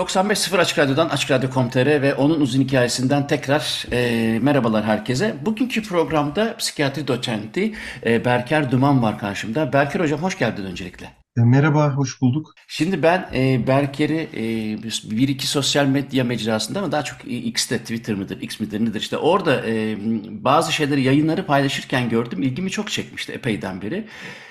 95.0 Açık Radyo'dan Açık Radyo.com.tr ve onun uzun hikayesinden tekrar e, merhabalar herkese. Bugünkü programda psikiyatri doçenti e, Berker Duman var karşımda. Berker Hocam hoş geldin öncelikle. E, merhaba, hoş bulduk. Şimdi ben e, Berker'i e, bir iki sosyal medya mecrasında ama daha çok X'te Twitter mıdır, X midir nedir işte orada e, bazı şeyleri yayınları paylaşırken gördüm. İlgimi çok çekmişti epeyden beri.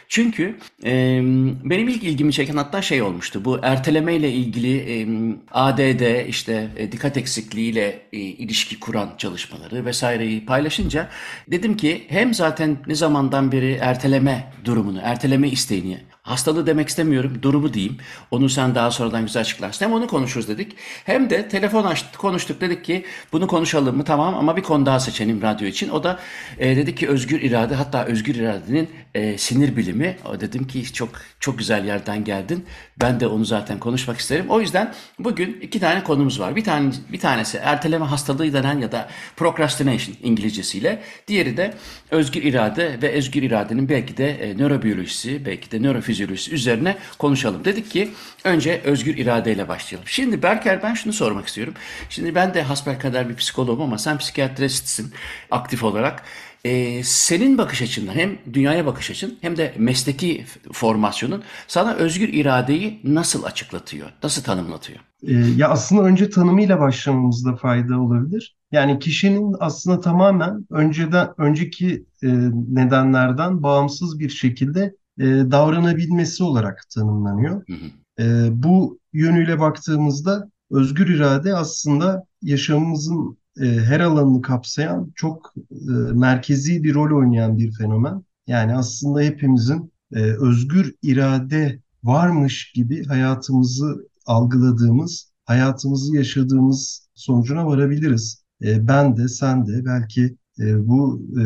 Çünkü e, benim ilk ilgimi çeken hatta şey olmuştu. Bu erteleme ile ilgili e, ADD işte e, dikkat eksikliğiyle e, ilişki kuran çalışmaları vesaireyi paylaşınca dedim ki hem zaten ne zamandan beri erteleme durumunu, erteleme isteğini Hastalığı demek istemiyorum, durumu diyeyim. Onu sen daha sonradan güzel açıklarsın. Hem onu konuşuruz dedik. Hem de telefon açtık, konuştuk. Dedik ki bunu konuşalım mı? Tamam ama bir konu daha seçelim radyo için. O da e, dedi ki özgür irade hatta özgür iradenin e, sinir bilimi. O dedim ki çok çok güzel yerden geldin. Ben de onu zaten konuşmak isterim. O yüzden bugün iki tane konumuz var. Bir tane bir tanesi erteleme hastalığı denen ya da procrastination İngilizcesiyle. Diğeri de özgür irade ve özgür iradenin belki de e, nörobiyolojisi, belki de nörofizyolojisi fizyolojisi üzerine konuşalım. Dedik ki önce özgür iradeyle başlayalım. Şimdi Berker ben şunu sormak istiyorum. Şimdi ben de hasbelkader bir psikologum ama sen psikiyatristsin aktif olarak. Ee, senin bakış açından hem dünyaya bakış açın hem de mesleki formasyonun sana özgür iradeyi nasıl açıklatıyor, nasıl tanımlatıyor? Ee, ya aslında önce tanımıyla başlamamızda fayda olabilir. Yani kişinin aslında tamamen önceden önceki e, nedenlerden bağımsız bir şekilde e, davranabilmesi olarak tanımlanıyor. Hı hı. E, bu yönüyle baktığımızda özgür irade aslında yaşamımızın e, her alanını kapsayan çok e, merkezi bir rol oynayan bir fenomen. Yani aslında hepimizin e, özgür irade varmış gibi hayatımızı algıladığımız, hayatımızı yaşadığımız sonucuna varabiliriz. E, ben de, sen de, belki e, bu e,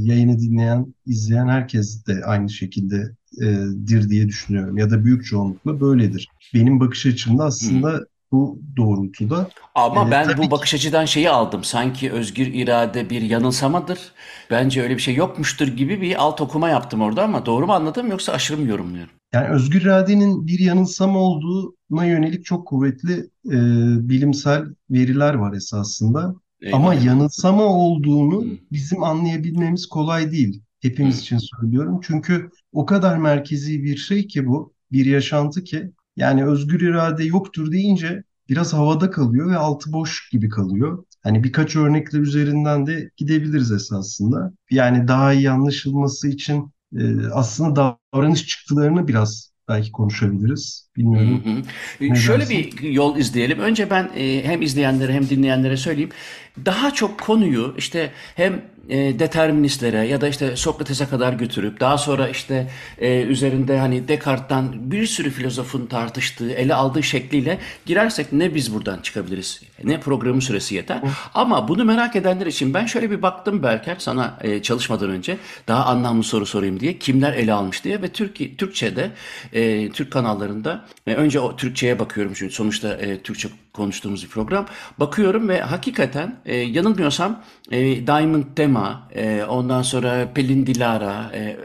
yayını dinleyen, izleyen herkes de aynı şekilde e, dir diye düşünüyorum. Ya da büyük çoğunlukla böyledir. Benim bakış açımda aslında. Bu doğrultuda. Ama e, ben bu bakış açıdan şeyi aldım. Sanki özgür irade bir yanılsamadır. Bence öyle bir şey yokmuştur gibi bir alt okuma yaptım orada ama doğru mu anladım yoksa aşırı mı yorumluyorum? Yani özgür iradenin bir yanılsama olduğuna yönelik çok kuvvetli e, bilimsel veriler var esasında. Eyvallah. Ama yanılsama olduğunu hmm. bizim anlayabilmemiz kolay değil. Hepimiz hmm. için söylüyorum. Çünkü o kadar merkezi bir şey ki bu, bir yaşantı ki yani özgür irade yoktur deyince biraz havada kalıyor ve altı boş gibi kalıyor. Hani birkaç örnekle üzerinden de gidebiliriz esasında. Yani daha iyi anlaşılması için e, aslında davranış çıktılarını biraz belki konuşabiliriz. Bilmiyorum. Hı hı. Şöyle dersin? bir yol izleyelim. Önce ben e, hem izleyenlere hem dinleyenlere söyleyeyim. Daha çok konuyu işte hem e, deterministlere ya da işte Sokrates'e kadar götürüp daha sonra işte e, üzerinde hani Descartes'tan bir sürü filozofun tartıştığı, ele aldığı şekliyle girersek ne biz buradan çıkabiliriz? Ne programın süresi yeter. Ama bunu merak edenler için ben şöyle bir baktım Berker sana e, çalışmadan önce daha anlamlı soru sorayım diye kimler ele almış diye ve Türk Türkçe'de e, Türk kanallarında e, önce o Türkçe'ye bakıyorum çünkü sonuçta e, Türkçe konuştuğumuz bir program. Bakıyorum ve hakikaten e, yanılmıyorsam e, Diamond Tema, e, ondan sonra Pelin Dilara, e,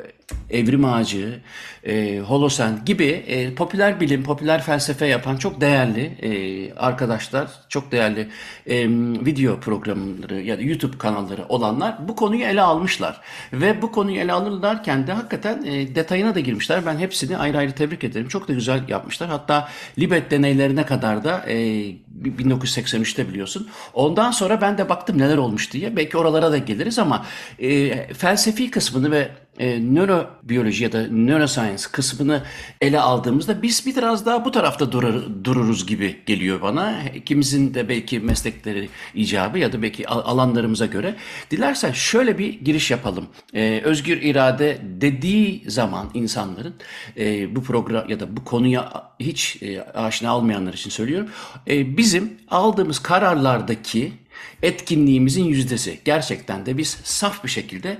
Evrim Ağacı, e, Holosen gibi e, popüler bilim, popüler felsefe yapan çok değerli e, arkadaşlar, çok değerli e, video programları ya da YouTube kanalları olanlar bu konuyu ele almışlar. Ve bu konuyu ele alırlarken de hakikaten e, detayına da girmişler. Ben hepsini ayrı ayrı tebrik ederim. Çok da güzel yapmışlar. Hatta Libet deneylerine kadar da e, 1983'te biliyorsun. Ondan sonra ben de baktım neler olmuş diye. Belki oralara da geliriz ama e, felsefi kısmını ve e, nöro nörobiyoloji ya da neuroscience kısmını ele aldığımızda biz bir biraz daha bu tarafta durur, dururuz gibi geliyor bana. İkimizin de belki meslekleri icabı ya da belki alanlarımıza göre. Dilersen şöyle bir giriş yapalım. Ee, özgür irade dediği zaman insanların e, bu program ya da bu konuya hiç e, aşina olmayanlar için söylüyorum. E, bizim aldığımız kararlardaki etkinliğimizin yüzdesi. Gerçekten de biz saf bir şekilde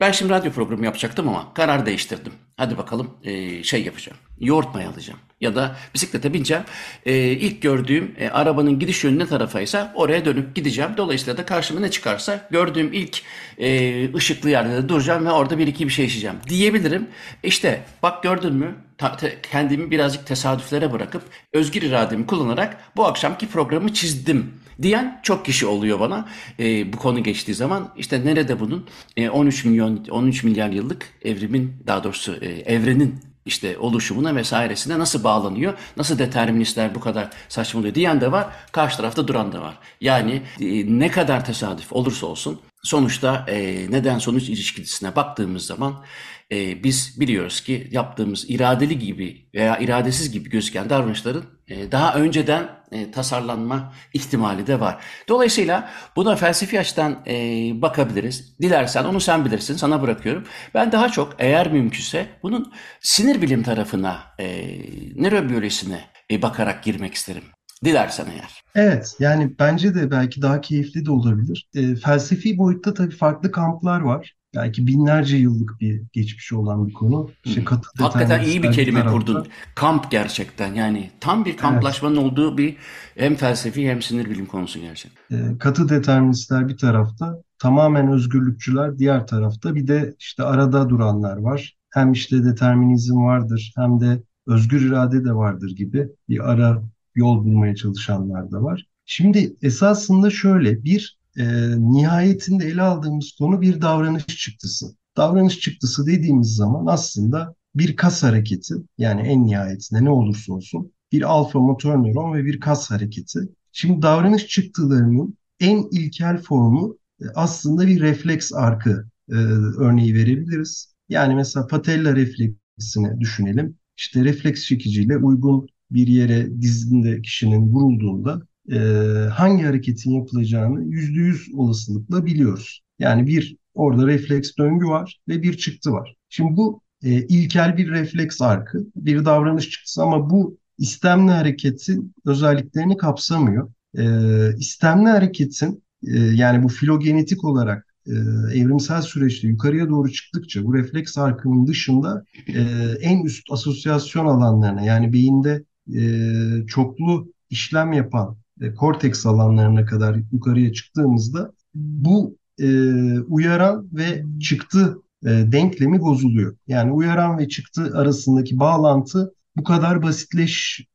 ben şimdi radyo programı yapacaktım ama karar değiştirdim. Hadi bakalım e, şey yapacağım. Yoğurt mayalayacağım. Ya da bisiklete bineceğim. E, ilk gördüğüm e, arabanın gidiş yönü ne tarafaysa oraya dönüp gideceğim. Dolayısıyla da karşıma ne çıkarsa gördüğüm ilk e, ışıklı yerde de duracağım ve orada bir iki bir şey yaşayacağım diyebilirim. İşte bak gördün mü ta, te, kendimi birazcık tesadüflere bırakıp özgür irademi kullanarak bu akşamki programı çizdim diyen çok kişi oluyor bana e, bu konu geçtiği zaman. işte nerede bunun e, 13 milyon 13 milyar yıllık evrimin daha doğrusu e, evrenin işte oluşumuna vesairesine nasıl bağlanıyor? Nasıl deterministler bu kadar saçmalıyor diyen de var. Karşı tarafta duran da var. Yani e, ne kadar tesadüf olursa olsun sonuçta e, neden sonuç ilişkisine baktığımız zaman e, biz biliyoruz ki yaptığımız iradeli gibi veya iradesiz gibi gözüken davranışların e, daha önceden e, tasarlanma ihtimali de var. Dolayısıyla buna felsefi açıdan e, bakabiliriz. Dilersen onu sen bilirsin, sana bırakıyorum. Ben daha çok eğer mümkünse bunun sinir bilim tarafına, e, nörobiyolojisine e, bakarak girmek isterim. Dilersen eğer. Evet, yani bence de belki daha keyifli de olabilir. E, felsefi boyutta tabii farklı kamplar var belki binlerce yıllık bir geçmişi olan bir konu. İşte katı Hakikaten iyi bir kelime tarafta. kurdun. Kamp gerçekten yani tam bir kamplaşmanın evet. olduğu bir hem felsefi hem sinir bilim konusu gerçekten. E, katı deterministler bir tarafta, tamamen özgürlükçüler diğer tarafta. Bir de işte arada duranlar var. Hem işte determinizm vardır hem de özgür irade de vardır gibi bir ara yol bulmaya çalışanlar da var. Şimdi esasında şöyle bir e, nihayetinde ele aldığımız konu bir davranış çıktısı. Davranış çıktısı dediğimiz zaman aslında bir kas hareketi yani en nihayetinde ne olursa olsun bir alfa motor nöron ve bir kas hareketi. Şimdi davranış çıktılarının en ilkel formu e, aslında bir refleks arkı e, örneği verebiliriz. Yani mesela patella refleksini düşünelim. İşte refleks çekiciyle uygun bir yere dizinde kişinin vurulduğunda e, hangi hareketin yapılacağını yüzde yüz olasılıkla biliyoruz. Yani bir orada refleks döngü var ve bir çıktı var. Şimdi bu e, ilkel bir refleks arkı, bir davranış çıktısı ama bu istemli hareketin özelliklerini kapsamıyor. E, istemli hareketin e, yani bu filogenetik olarak e, evrimsel süreçte yukarıya doğru çıktıkça bu refleks arkının dışında e, en üst asosyasyon alanlarına yani beyinde e, çoklu işlem yapan e, korteks alanlarına kadar yukarıya çıktığımızda bu e, uyaran ve çıktı e, denklemi bozuluyor. Yani uyaran ve çıktı arasındaki bağlantı bu kadar basitleş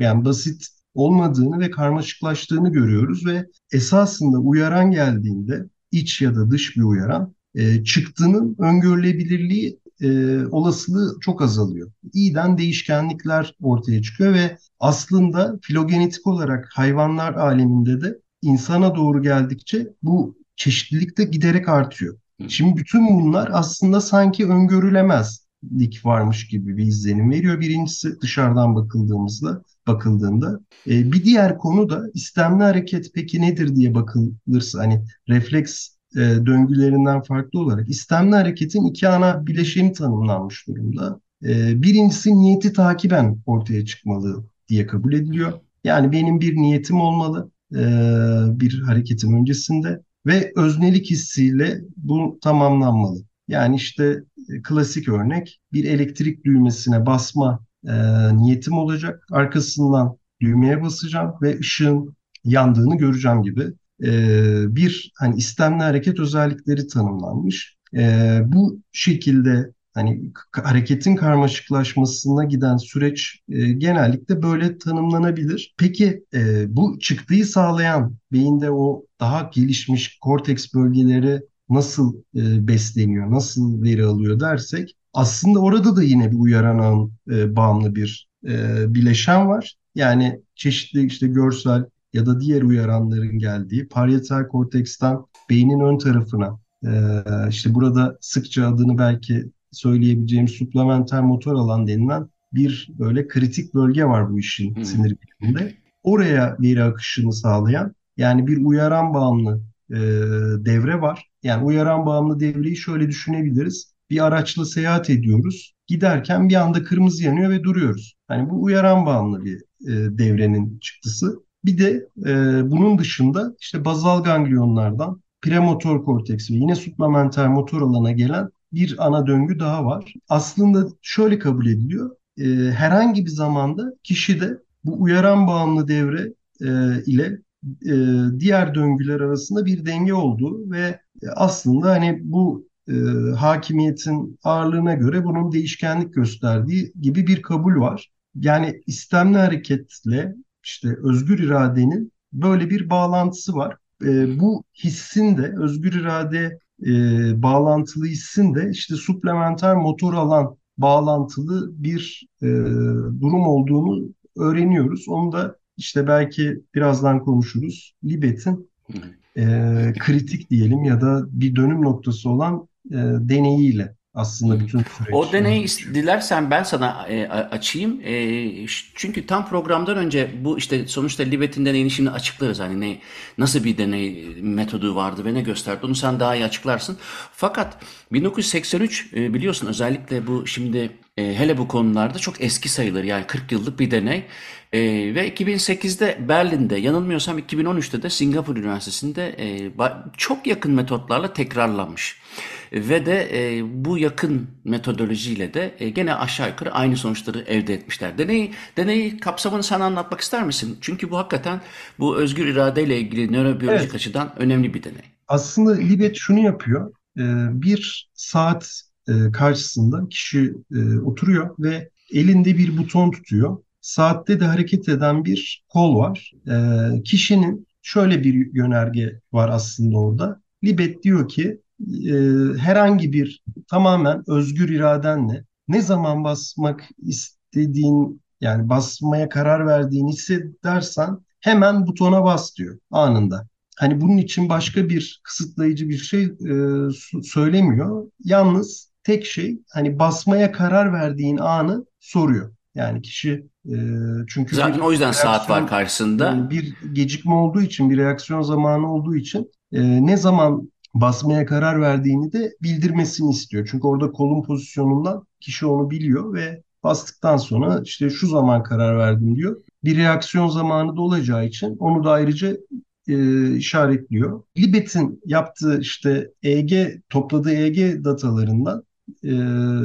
yani basit olmadığını ve karmaşıklaştığını görüyoruz ve esasında uyaran geldiğinde iç ya da dış bir uyaran e, çıktığının öngörülebilirliği e, olasılığı çok azalıyor. İyiden değişkenlikler ortaya çıkıyor ve aslında filogenetik olarak hayvanlar aleminde de insana doğru geldikçe bu çeşitlilik de giderek artıyor. Şimdi bütün bunlar aslında sanki öngörülemezlik varmış gibi bir izlenim veriyor. Birincisi dışarıdan bakıldığımızda bakıldığında. E, bir diğer konu da istemli hareket peki nedir diye bakılırsa hani refleks e, döngülerinden farklı olarak istemli hareketin iki ana bileşeni tanımlanmış durumda. E, birincisi niyeti takiben ortaya çıkmalı diye kabul ediliyor. Yani benim bir niyetim olmalı e, bir hareketin öncesinde ve öznelik hissiyle bu tamamlanmalı. Yani işte e, klasik örnek bir elektrik düğmesine basma e, niyetim olacak. Arkasından düğmeye basacağım ve ışığın yandığını göreceğim gibi e, bir hani istemli hareket özellikleri tanımlanmış. E, bu şekilde hani hareketin karmaşıklaşmasına giden süreç e, genellikle böyle tanımlanabilir. Peki bu çıktığı sağlayan beyinde o daha gelişmiş korteks bölgeleri nasıl besleniyor, nasıl veri alıyor dersek aslında orada da yine bir uyaran bağımlı bir bileşen var. Yani çeşitli işte görsel ya da diğer uyaranların geldiği parietal korteksten beynin ön tarafına e, işte burada sıkça adını belki söyleyebileceğim suplementer motor alan denilen bir böyle kritik bölge var bu işin hmm. sinir biliminde. Oraya veri akışını sağlayan yani bir uyaran bağımlı e, devre var. Yani uyaran bağımlı devreyi şöyle düşünebiliriz. Bir araçla seyahat ediyoruz. Giderken bir anda kırmızı yanıyor ve duruyoruz. Yani bu uyaran bağımlı bir e, devrenin çıktısı. Bir de e, bunun dışında işte bazal ganglionlardan premotor korteks ve yine suplementer motor alana gelen bir ana döngü daha var. Aslında şöyle kabul ediliyor. E, herhangi bir zamanda kişide bu uyaran bağımlı devre e, ile e, diğer döngüler arasında bir denge olduğu ve aslında hani bu e, hakimiyetin ağırlığına göre bunun değişkenlik gösterdiği gibi bir kabul var. Yani istemli hareketle işte özgür iradenin böyle bir bağlantısı var. E, bu hissin de özgür irade e, bağlantılı hissin de işte suplementer motor alan bağlantılı bir e, durum olduğunu öğreniyoruz. Onu da işte belki birazdan konuşuruz. Libet'in e, kritik diyelim ya da bir dönüm noktası olan e, deneyiyle aslında bütün süreç. O deneyi dilersen ben sana e, açayım. E, çünkü tam programdan önce bu işte sonuçta Libet'in deneyini şimdi açıklarız. Hani ne nasıl bir deney metodu vardı ve ne gösterdi onu sen daha iyi açıklarsın. Fakat 1983 e, biliyorsun özellikle bu şimdi e, hele bu konularda çok eski sayılır. Yani 40 yıllık bir deney. E, ve 2008'de Berlin'de yanılmıyorsam 2013'te de Singapur Üniversitesi'nde e, çok yakın metotlarla tekrarlanmış. Ve de e, bu yakın metodolojiyle de e, gene aşağı yukarı aynı sonuçları elde etmişler. Deneyi, deneyi kapsamını sana anlatmak ister misin? Çünkü bu hakikaten bu özgür iradeyle ilgili nörobiyolojik evet. açıdan önemli bir deney. Aslında Libet şunu yapıyor. E, bir saat e, karşısında kişi e, oturuyor ve elinde bir buton tutuyor. Saatte de hareket eden bir kol var. E, kişinin şöyle bir yönerge var aslında orada. Libet diyor ki e, herhangi bir tamamen özgür iradenle ne zaman basmak istediğin yani basmaya karar verdiğini hissedersen hemen butona bas diyor anında. Hani bunun için başka bir kısıtlayıcı bir şey e, söylemiyor. Yalnız tek şey hani basmaya karar verdiğin anı soruyor. Yani kişi e, çünkü zaten o yüzden saat var karşısında. Yani bir gecikme olduğu için, bir reaksiyon zamanı olduğu için e, ne zaman basmaya karar verdiğini de bildirmesini istiyor. Çünkü orada kolun pozisyonundan kişi onu biliyor ve bastıktan sonra işte şu zaman karar verdim diyor. Bir reaksiyon zamanı da olacağı için onu da ayrıca e, işaretliyor. Libet'in yaptığı işte EEG topladığı EEG datalarından e,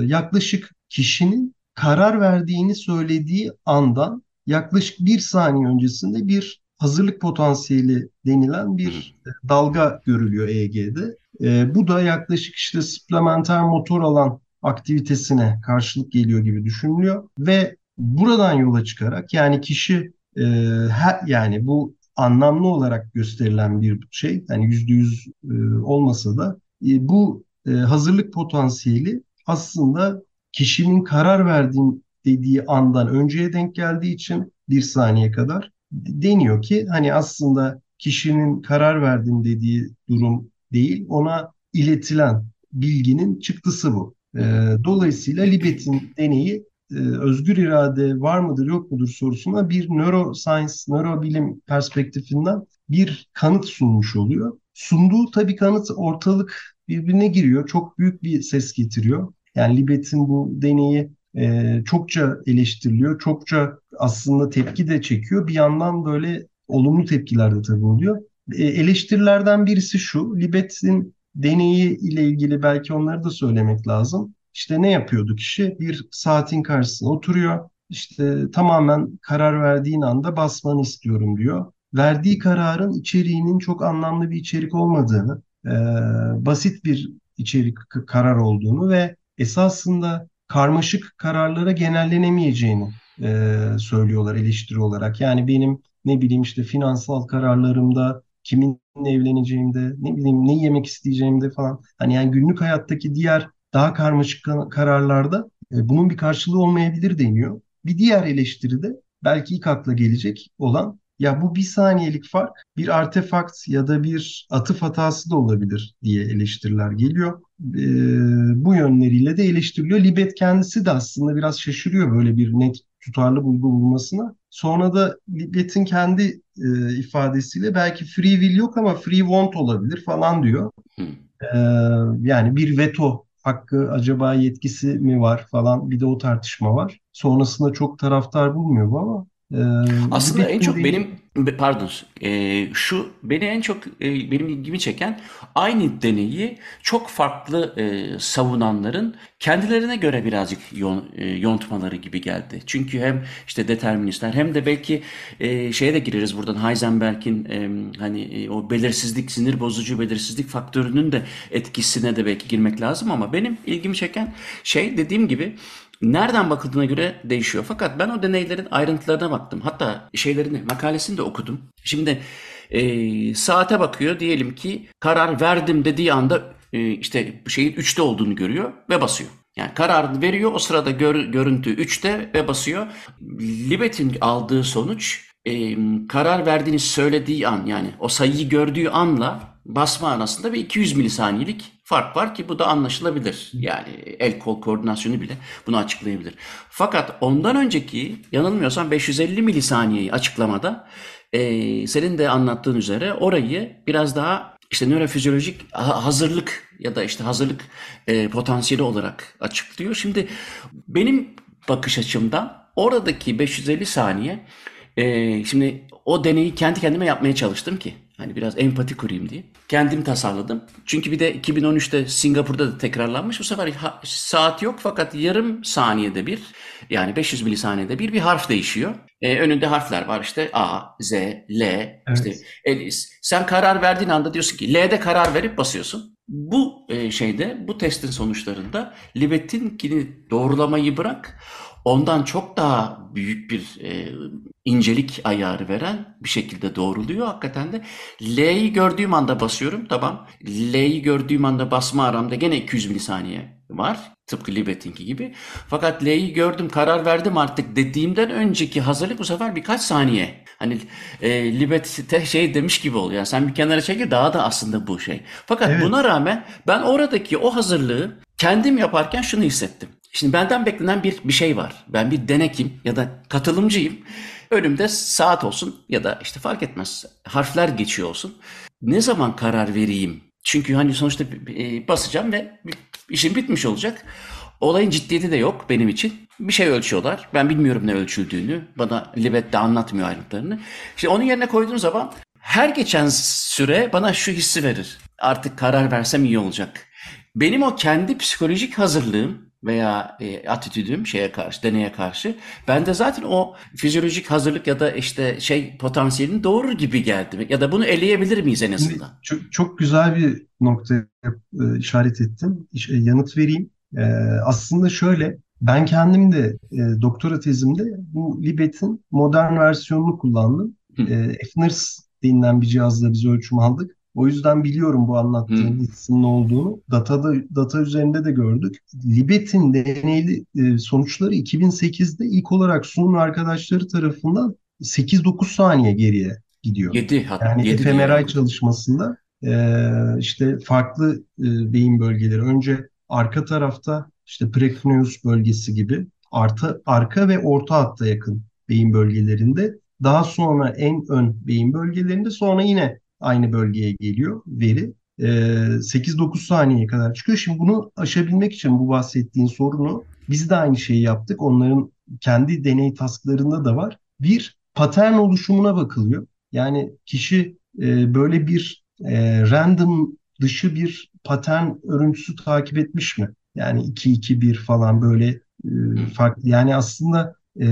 yaklaşık kişinin karar verdiğini söylediği andan yaklaşık bir saniye öncesinde bir hazırlık potansiyeli denilen bir dalga görülüyor EEG'de. E, bu da yaklaşık işte supplementer motor alan aktivitesine karşılık geliyor gibi düşünülüyor ve buradan yola çıkarak yani kişi e, her, yani bu anlamlı olarak gösterilen bir şey yani yüzde yüz e, olmasa da e, bu e, hazırlık potansiyeli aslında kişinin karar verdiğin dediği andan önceye denk geldiği için bir saniye kadar deniyor ki hani aslında kişinin karar verdiğim dediği durum değil ona iletilen bilginin çıktısı bu. E, dolayısıyla Libet'in deneyi e, özgür irade var mıdır yok mudur sorusuna bir neuroscience, nörobilim perspektifinden bir kanıt sunmuş oluyor. Sunduğu tabii kanıt ortalık birbirine giriyor. Çok büyük bir ses getiriyor. Yani Libet'in bu deneyi e, çokça eleştiriliyor. Çokça aslında tepki de çekiyor. Bir yandan böyle olumlu tepkiler de tabii oluyor. E, eleştirilerden birisi şu. Libet'in deneyi ile ilgili belki onları da söylemek lazım. İşte ne yapıyordu kişi? Bir saatin karşısına oturuyor. İşte tamamen karar verdiğin anda basmanı istiyorum diyor. Verdiği kararın içeriğinin çok anlamlı bir içerik olmadığını, e, basit bir içerik karar olduğunu ve esasında karmaşık kararlara genellenemeyeceğini e, söylüyorlar eleştiri olarak. Yani benim ne bileyim işte finansal kararlarımda kiminle evleneceğimde, ne bileyim ne yemek isteyeceğimde falan. Hani yani günlük hayattaki diğer daha karmaşık kararlarda e, bunun bir karşılığı olmayabilir deniyor. Bir diğer eleştiri de belki ilk akla gelecek olan ya bu bir saniyelik fark bir artefakt ya da bir atıf hatası da olabilir diye eleştiriler geliyor. E, bu yönleriyle de eleştiriliyor. Libet kendisi de aslında biraz şaşırıyor böyle bir net tutarlı bulgu bulmasına. Sonra da Libet'in kendi e, ifadesiyle belki free will yok ama free want olabilir falan diyor. E, yani bir veto hakkı acaba yetkisi mi var falan bir de o tartışma var. Sonrasında çok taraftar bulmuyor bu ama e, Aslında en çok benim pardon e, şu beni en çok e, benim ilgimi çeken aynı deneyi çok farklı e, savunanların kendilerine göre birazcık yon- e, yontmaları gibi geldi. Çünkü hem işte deterministler hem de belki e, şeye de gireriz buradan Heisenberg'in e, hani e, o belirsizlik sinir bozucu belirsizlik faktörünün de etkisine de belki girmek lazım ama benim ilgimi çeken şey dediğim gibi Nereden bakıldığına göre değişiyor. Fakat ben o deneylerin ayrıntılarına baktım. Hatta şeylerini, makalesini de okudum. Şimdi e, saate bakıyor. Diyelim ki karar verdim dediği anda e, işte şeyin 3'te olduğunu görüyor ve basıyor. Yani karar veriyor. O sırada gör, görüntü 3'te ve basıyor. Libet'in aldığı sonuç e, karar verdiğini söylediği an yani o sayıyı gördüğü anla basma arasında bir 200 milisaniyelik fark var ki bu da anlaşılabilir. Yani el kol koordinasyonu bile bunu açıklayabilir. Fakat ondan önceki yanılmıyorsam 550 milisaniyeyi açıklamada e, senin de anlattığın üzere orayı biraz daha işte nörofizyolojik hazırlık ya da işte hazırlık e, potansiyeli olarak açıklıyor. Şimdi benim bakış açımdan oradaki 550 saniye e, şimdi o deneyi kendi kendime yapmaya çalıştım ki Hani biraz empati kurayım diye. Kendim tasarladım. Çünkü bir de 2013'te Singapur'da da tekrarlanmış. Bu sefer saat yok fakat yarım saniyede bir yani 500 milisaniyede bir bir harf değişiyor. Ee, önünde harfler var işte A, Z, L, işte evet. Elis. Sen karar verdiğin anda diyorsun ki L'de karar verip basıyorsun. Bu e, şeyde, bu testin sonuçlarında Libet'inkini doğrulamayı bırak ondan çok daha büyük bir e, incelik ayarı veren bir şekilde doğruluyor. Hakikaten de L'yi gördüğüm anda basıyorum. Tamam. L'yi gördüğüm anda basma aramda gene 200 milisaniye var. Tıpkı Libet'inki gibi. Fakat L'yi gördüm, karar verdim artık dediğimden önceki hazırlık bu sefer birkaç saniye. Hani e, Libet şey demiş gibi oluyor. Yani sen bir kenara çekil daha da aslında bu şey. Fakat Evet. buna rağmen ben oradaki o hazırlığı kendim yaparken şunu hissettim. Şimdi benden beklenen bir bir şey var. Ben bir denekim ya da katılımcıyım. Önümde saat olsun ya da işte fark etmez harfler geçiyor olsun. Ne zaman karar vereyim? Çünkü hani sonuçta e, basacağım ve işim bitmiş olacak. Olayın ciddiyeti de yok benim için. Bir şey ölçüyorlar. Ben bilmiyorum ne ölçüldüğünü. Bana Libet de anlatmıyor ayrıntılarını. İşte onun yerine koyduğum zaman her geçen süre bana şu hissi verir. Artık karar versem iyi olacak. Benim o kendi psikolojik hazırlığım veya e, atitüdüm şeye karşı, deneye karşı ben de zaten o fizyolojik hazırlık ya da işte şey potansiyelini doğurur gibi geldi. Ya da bunu eleyebilir miyiz en azından? çok, çok güzel bir noktaya e, işaret ettin. İş- e, yanıt vereyim. E, aslında şöyle, ben kendim de e, doktora tezimde bu Libet'in modern versiyonunu kullandım. Hı, E, Fners denilen bir cihazla biz ölçüm aldık. O yüzden biliyorum bu anlattığın hissin ne olduğunu. Datada, data üzerinde de gördük. Libet'in deneyli e, sonuçları 2008'de ilk olarak Sun ve arkadaşları tarafından 8-9 saniye geriye gidiyor. 7 hat Yani 7 diye fMRI biliyorum. çalışmasında e, işte farklı e, beyin bölgeleri. Önce arka tarafta işte precuneus bölgesi gibi arta, arka ve orta hatta yakın beyin bölgelerinde. Daha sonra en ön beyin bölgelerinde sonra yine aynı bölgeye geliyor veri. E, 8-9 saniyeye kadar çıkıyor. Şimdi bunu aşabilmek için bu bahsettiğin sorunu biz de aynı şeyi yaptık. Onların kendi deney tasklarında da var. Bir patern oluşumuna bakılıyor. Yani kişi e, böyle bir e, random dışı bir patern örüntüsü takip etmiş mi? Yani 2-2-1 falan böyle e, farklı. Yani aslında e,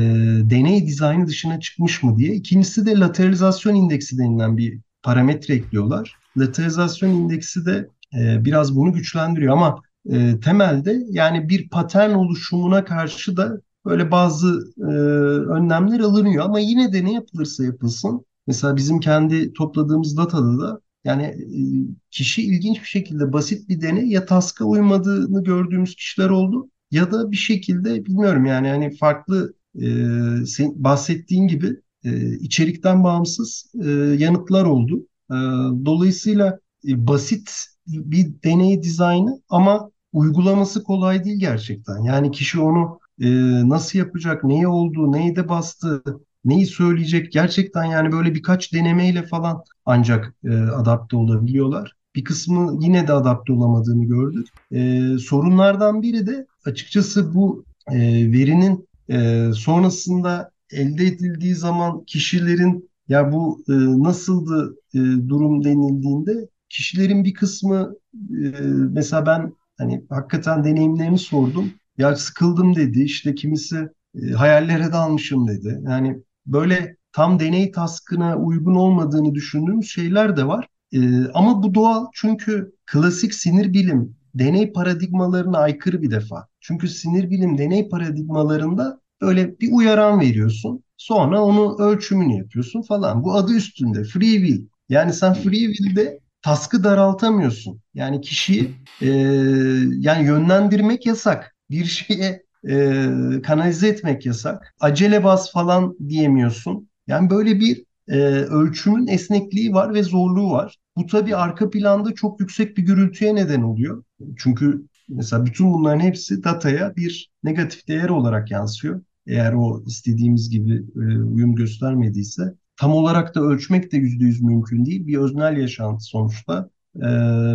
deney dizaynı dışına çıkmış mı diye. İkincisi de lateralizasyon indeksi denilen bir parametre ekliyorlar. Lateralizasyon indeksi de e, biraz bunu güçlendiriyor ama e, temelde yani bir patern oluşumuna karşı da böyle bazı e, önlemler alınıyor ama yine de ne yapılırsa yapılsın Mesela bizim kendi topladığımız datada da yani e, kişi ilginç bir şekilde basit bir deney ya taska uymadığını gördüğümüz kişiler oldu ya da bir şekilde bilmiyorum yani hani farklı e, bahsettiğin gibi e, içerikten bağımsız e, yanıtlar oldu. E, dolayısıyla e, basit bir deney dizaynı ama uygulaması kolay değil gerçekten. Yani kişi onu e, nasıl yapacak, neyi olduğu, neyi de bastı, neyi söyleyecek gerçekten yani böyle birkaç denemeyle falan ancak adapte olabiliyorlar. Bir kısmı yine de adapte olamadığını gördük. Sorunlardan biri de açıkçası bu verinin sonrasında elde edildiği zaman kişilerin ya bu e, nasıldı e, durum denildiğinde kişilerin bir kısmı e, mesela ben hani hakikaten deneyimlerini sordum. Ya sıkıldım dedi. İşte kimisi e, hayallere dalmışım dedi. Yani böyle tam deney taskına uygun olmadığını düşündüğümüz şeyler de var. E, ama bu doğal çünkü klasik sinir bilim deney paradigmalarına aykırı bir defa. Çünkü sinir bilim deney paradigmalarında böyle bir uyaran veriyorsun. Sonra onu ölçümünü yapıyorsun falan. Bu adı üstünde free will. Yani sen free will'de taskı daraltamıyorsun. Yani kişiyi e, yani yönlendirmek yasak. Bir şeye e, kanalize etmek yasak. Acele bas falan diyemiyorsun. Yani böyle bir e, ölçümün esnekliği var ve zorluğu var. Bu tabii arka planda çok yüksek bir gürültüye neden oluyor. Çünkü mesela bütün bunların hepsi dataya bir negatif değer olarak yansıyor. Eğer o istediğimiz gibi e, uyum göstermediyse tam olarak da ölçmek de yüzde yüz mümkün değil. Bir öznel yaşantı sonuçta. E,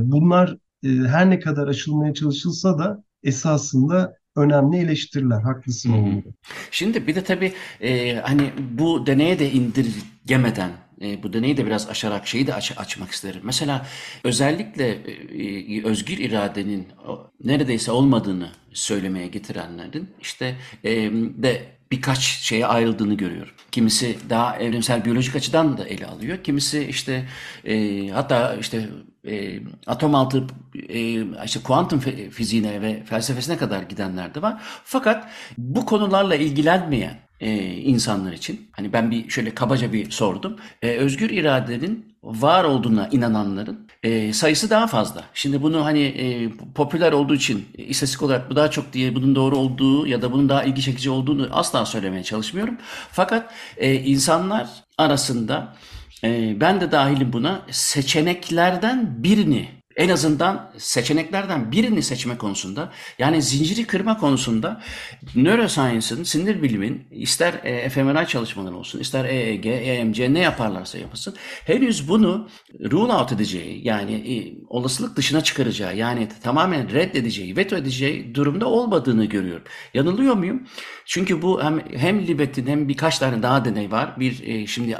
bunlar e, her ne kadar aşılmaya çalışılsa da esasında önemli eleştiriler. Haklısın hmm. Şimdi bir de tabii e, hani bu deneye de indirgemeden e, bu deneyi de biraz aşarak şeyi de aç, açmak isterim. Mesela özellikle e, özgür iradenin neredeyse olmadığını söylemeye getirenlerin işte e, de birkaç şeye ayrıldığını görüyorum. Kimisi daha evrimsel biyolojik açıdan da ele alıyor. Kimisi işte e, hatta işte e, atom altı e, işte kuantum fiziğine ve felsefesine kadar gidenler de var. Fakat bu konularla ilgilenmeyen e, insanlar için hani ben bir şöyle kabaca bir sordum. E, özgür iradenin var olduğuna inananların e, sayısı daha fazla. Şimdi bunu hani e, popüler olduğu için e, istatistik olarak bu daha çok diye bunun doğru olduğu ya da bunun daha ilgi çekici olduğunu asla söylemeye çalışmıyorum. Fakat e, insanlar arasında e, ben de dahilim buna seçeneklerden birini en azından seçeneklerden birini seçme konusunda yani zinciri kırma konusunda neuroscience'ın, sinir bilimin ister e, fMRI çalışmaları olsun, ister EEG, EMC ne yaparlarsa yapasın henüz bunu rule out edeceği yani e, olasılık dışına çıkaracağı yani tamamen reddedeceği, veto edeceği durumda olmadığını görüyorum. Yanılıyor muyum? Çünkü bu hem, hem Libet'in hem birkaç tane daha deney var. Bir e, şimdi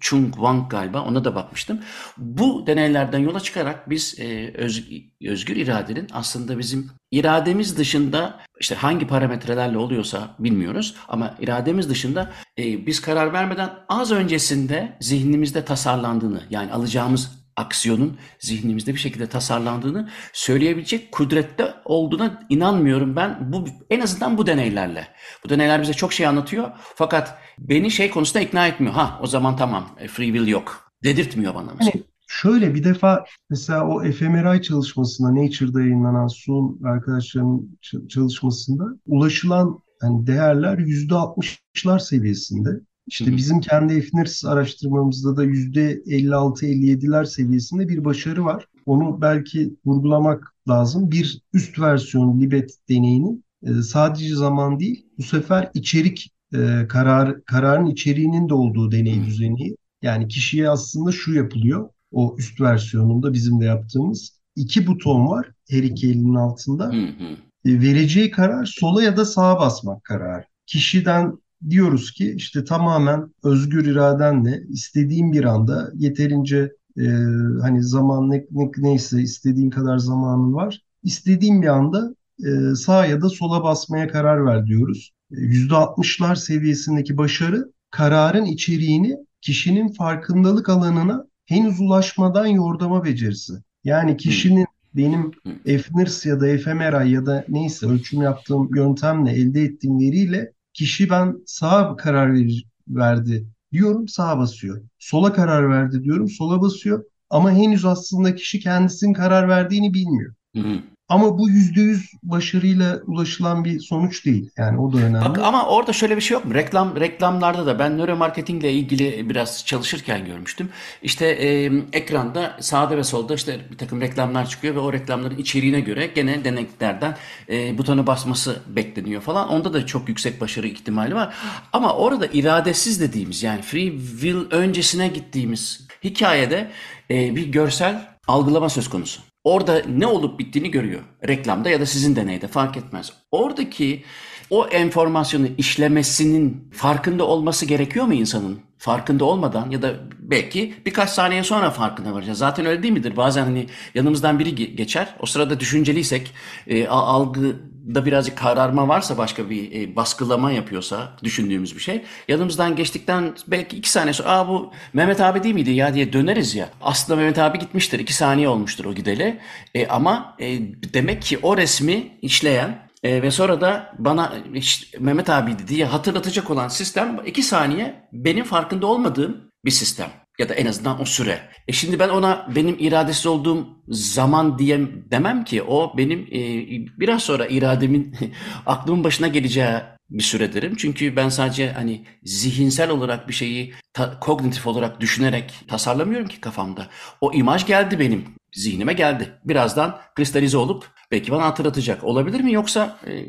Chung Wang galiba ona da bakmıştım. Bu deneylerden yola çıkarak biz e, öz, özgür iradenin aslında bizim irademiz dışında işte hangi parametrelerle oluyorsa bilmiyoruz ama irademiz dışında e, biz karar vermeden az öncesinde zihnimizde tasarlandığını yani alacağımız aksiyonun zihnimizde bir şekilde tasarlandığını söyleyebilecek kudrette olduğuna inanmıyorum ben bu en azından bu deneylerle. Bu deneyler bize çok şey anlatıyor fakat beni şey konusunda ikna etmiyor. Ha o zaman tamam e, free will yok dedirtmiyor bana mesela. Hani şöyle bir defa mesela o fMRI çalışmasında Nature'da yayınlanan Sun arkadaşlarının çalışmasında ulaşılan yani değerler %60'lar seviyesinde. İşte bizim kendi Efnirs araştırmamızda da %56-57'ler seviyesinde bir başarı var. Onu belki vurgulamak lazım. Bir üst versiyon Libet deneyinin e, sadece zaman değil, bu sefer içerik e, karar kararın içeriğinin de olduğu deney düzeni. Yani kişiye aslında şu yapılıyor. O üst versiyonunda bizim de yaptığımız iki buton var her iki elinin altında. E, vereceği karar sola ya da sağa basmak kararı. Kişiden diyoruz ki işte tamamen özgür iradenle istediğin bir anda yeterince e, hani zaman ne, ne, neyse istediğin kadar zamanın var. İstediğin bir anda e, sağa ya da sola basmaya karar ver diyoruz. E, %60'lar seviyesindeki başarı kararın içeriğini kişinin farkındalık alanına henüz ulaşmadan yordama becerisi. Yani kişinin benim FNIRS ya da fMRI ya da neyse ölçüm yaptığım yöntemle elde ettiğim veriyle Kişi ben sağa karar verir, verdi diyorum sağa basıyor. Sola karar verdi diyorum sola basıyor. Ama henüz aslında kişi kendisinin karar verdiğini bilmiyor. Hı hı. Ama bu yüzde yüz başarıyla ulaşılan bir sonuç değil. Yani o da önemli. Bak ama orada şöyle bir şey yok mu? Reklam reklamlarda da ben nöromarketingle ilgili biraz çalışırken görmüştüm. İşte e, ekranda sağda ve solda işte bir takım reklamlar çıkıyor ve o reklamların içeriğine göre gene deneklerden e, butona basması bekleniyor falan. Onda da çok yüksek başarı ihtimali var. Ama orada iradesiz dediğimiz yani free will öncesine gittiğimiz hikayede e, bir görsel algılama söz konusu. Orada ne olup bittiğini görüyor. Reklamda ya da sizin deneyde fark etmez. Oradaki o enformasyonu işlemesinin farkında olması gerekiyor mu insanın? Farkında olmadan ya da belki birkaç saniye sonra farkına varacağız. Zaten öyle değil midir? Bazen hani yanımızdan biri geçer. O sırada düşünceliysek e, algıda birazcık kararma varsa başka bir e, baskılama yapıyorsa düşündüğümüz bir şey. Yanımızdan geçtikten belki iki saniye sonra Aa, bu Mehmet abi değil miydi ya diye döneriz ya. Aslında Mehmet abi gitmiştir. iki saniye olmuştur o gideli. E, ama e, demek ki o resmi işleyen e, ve sonra da bana işte, Mehmet abiydi diye hatırlatacak olan sistem iki saniye benim farkında olmadığım bir sistem. Ya da en azından o süre. E şimdi ben ona benim iradesiz olduğum zaman diye demem ki o benim e, biraz sonra irademin aklımın başına geleceği bir süre derim. Çünkü ben sadece hani zihinsel olarak bir şeyi kognitif olarak düşünerek tasarlamıyorum ki kafamda. O imaj geldi benim zihnime geldi. Birazdan kristalize olup belki bana hatırlatacak. Olabilir mi yoksa e,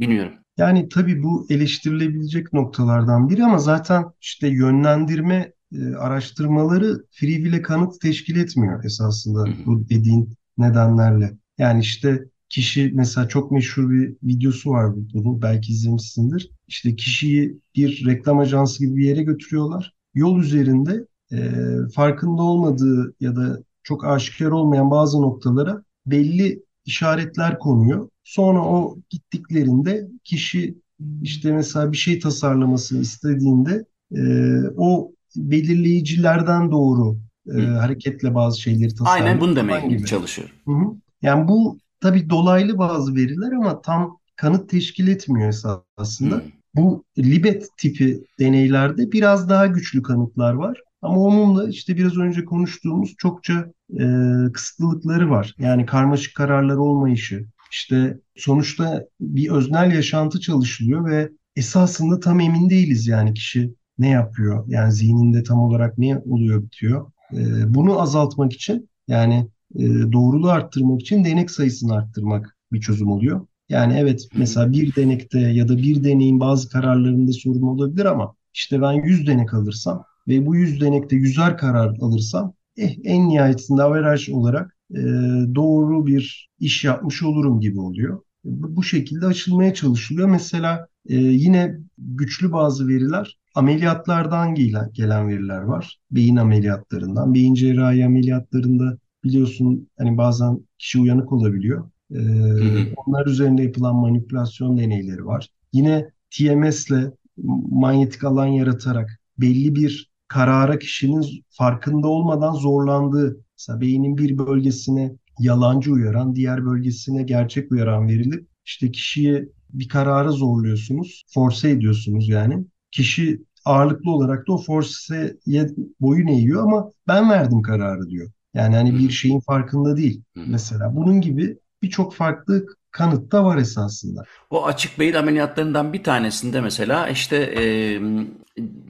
bilmiyorum. Yani tabii bu eleştirilebilecek noktalardan biri ama zaten işte yönlendirme e, araştırmaları free will'e kanıt teşkil etmiyor esasında bu dediğin nedenlerle. Yani işte kişi mesela çok meşhur bir videosu var bunu belki izlemişsindir. İşte kişiyi bir reklam ajansı gibi bir yere götürüyorlar. Yol üzerinde e, farkında olmadığı ya da çok aşikar olmayan bazı noktalara belli işaretler konuyor. Sonra o gittiklerinde kişi işte mesela bir şey tasarlamasını istediğinde e, o belirleyicilerden doğru e, hareketle bazı şeyleri tasarlıyor. Aynen bunu demeye gibi. çalışıyorum. Hı hı. Yani bu tabii dolaylı bazı veriler ama tam kanıt teşkil etmiyor esasında. Hı. Bu Libet tipi deneylerde biraz daha güçlü kanıtlar var. Ama onun da işte biraz önce konuştuğumuz çokça e, kısıtlılıkları var. Yani karmaşık kararlar olmayışı. İşte sonuçta bir öznel yaşantı çalışılıyor ve esasında tam emin değiliz yani kişi ne yapıyor? Yani zihninde tam olarak ne oluyor bitiyor? E, bunu azaltmak için yani e, doğruluğu arttırmak için denek sayısını arttırmak bir çözüm oluyor. Yani evet mesela bir denekte ya da bir deneyin bazı kararlarında sorun olabilir ama işte ben 100 denek alırsam ve bu 100 denekte yüzer karar alırsam eh, en nihayetinde averaj olarak e, doğru bir iş yapmış olurum gibi oluyor. Bu, bu şekilde açılmaya çalışılıyor. Mesela e, yine güçlü bazı veriler ameliyatlardan gelen, gelen veriler var. Beyin ameliyatlarından. Beyin cerrahi ameliyatlarında biliyorsun hani bazen kişi uyanık olabiliyor. Ee, onlar üzerinde yapılan manipülasyon deneyleri var. Yine TMS ile manyetik alan yaratarak belli bir karara kişinin farkında olmadan zorlandığı, mesela beynin bir bölgesine yalancı uyaran, diğer bölgesine gerçek uyaran verilip işte kişiye bir karara zorluyorsunuz, force ediyorsunuz yani. Kişi ağırlıklı olarak da o force'ye boyun eğiyor ama ben verdim kararı diyor. Yani hani bir şeyin farkında değil mesela. Bunun gibi birçok farklı kanıt da var esasında. O açık beyin ameliyatlarından bir tanesinde mesela işte e,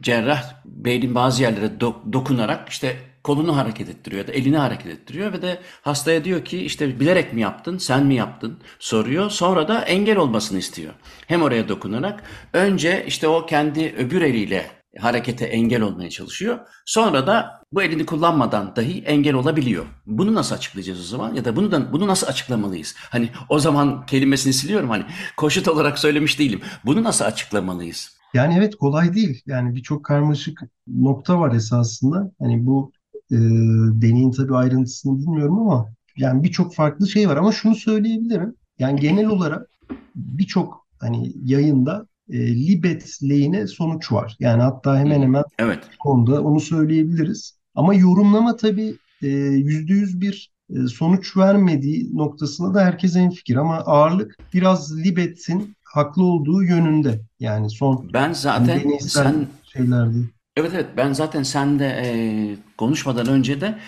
cerrah beynin bazı yerlere do- dokunarak işte kolunu hareket ettiriyor ya da elini hareket ettiriyor ve de hastaya diyor ki işte bilerek mi yaptın, sen mi yaptın soruyor. Sonra da engel olmasını istiyor. Hem oraya dokunarak önce işte o kendi öbür eliyle harekete engel olmaya çalışıyor. Sonra da bu elini kullanmadan dahi engel olabiliyor. Bunu nasıl açıklayacağız o zaman? Ya da bunu da bunu nasıl açıklamalıyız? Hani o zaman kelimesini siliyorum hani koşut olarak söylemiş değilim. Bunu nasıl açıklamalıyız? Yani evet kolay değil. Yani birçok karmaşık nokta var esasında. Hani bu e, deneyin tabii ayrıntısını bilmiyorum ama yani birçok farklı şey var ama şunu söyleyebilirim. Yani genel olarak birçok hani yayında e, libet lehine sonuç var. Yani hatta hemen hemen evet. konuda onu söyleyebiliriz. Ama yorumlama tabii e, yüzde yüz bir e, sonuç vermediği noktasında da herkes en fikir ama ağırlık biraz Libet'in haklı olduğu yönünde. Yani son ben zaten sen şeylerde. Evet evet ben zaten sen de e, konuşmadan önce de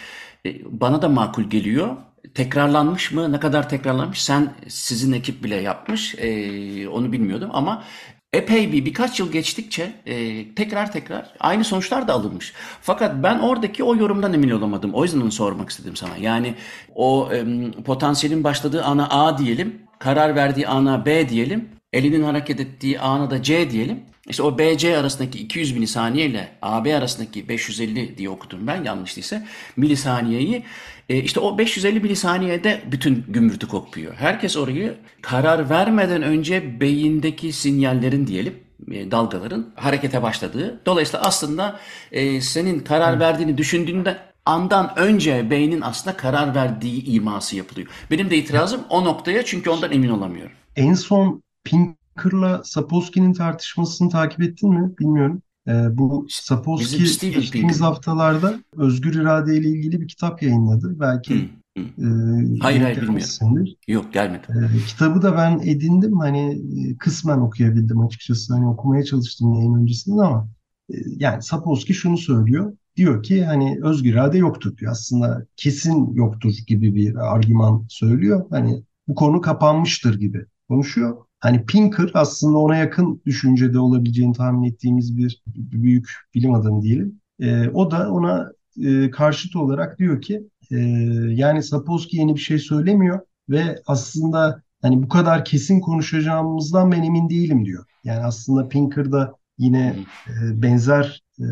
e, bana da makul geliyor. tekrarlanmış mı? Ne kadar tekrarlanmış? Sen sizin ekip bile yapmış. E, onu bilmiyordum ama epey bir birkaç yıl geçtikçe e, tekrar tekrar aynı sonuçlar da alınmış. Fakat ben oradaki o yorumdan emin olamadım. O yüzden onu sormak istedim sana. Yani o e, potansiyelin başladığı ana A diyelim, karar verdiği ana B diyelim, elinin hareket ettiği ana da C diyelim. İşte o BC arasındaki 200 milisaniye ile AB arasındaki 550 diye okudum ben yanlış değilse milisaniyeyi e, işte o 550 milisaniyede bütün gümrütü kopuyor. Herkes orayı karar vermeden önce beyindeki sinyallerin diyelim e, dalgaların harekete başladığı. Dolayısıyla aslında e, senin karar verdiğini düşündüğünde andan önce beynin aslında karar verdiği iması yapılıyor. Benim de itirazım o noktaya çünkü ondan emin olamıyorum. En son Pinker'la Sapolsky'nin tartışmasını takip ettin mi? Bilmiyorum. Ee, bu Sapolsky geçtiğimiz haftalarda özgür irade ile ilgili bir kitap yayınladı. Belki hı, hı. E, hayır hayır bilmiyorum. Yok gelmedi. E, kitabı da ben edindim. Hani e, kısmen okuyabildim açıkçası. Hani okumaya çalıştım yayın öncesinde ama e, yani Sapolsky şunu söylüyor. Diyor ki hani özgür irade yoktur diyor. Aslında kesin yoktur gibi bir argüman söylüyor. Hani bu konu kapanmıştır gibi konuşuyor. Hani Pinker aslında ona yakın düşüncede olabileceğini tahmin ettiğimiz bir büyük bilim adamı diyelim. E, o da ona e, karşıt olarak diyor ki e, yani Sapolsky yeni bir şey söylemiyor ve aslında hani bu kadar kesin konuşacağımızdan ben emin değilim diyor. Yani aslında Pinker da yine e, benzer e,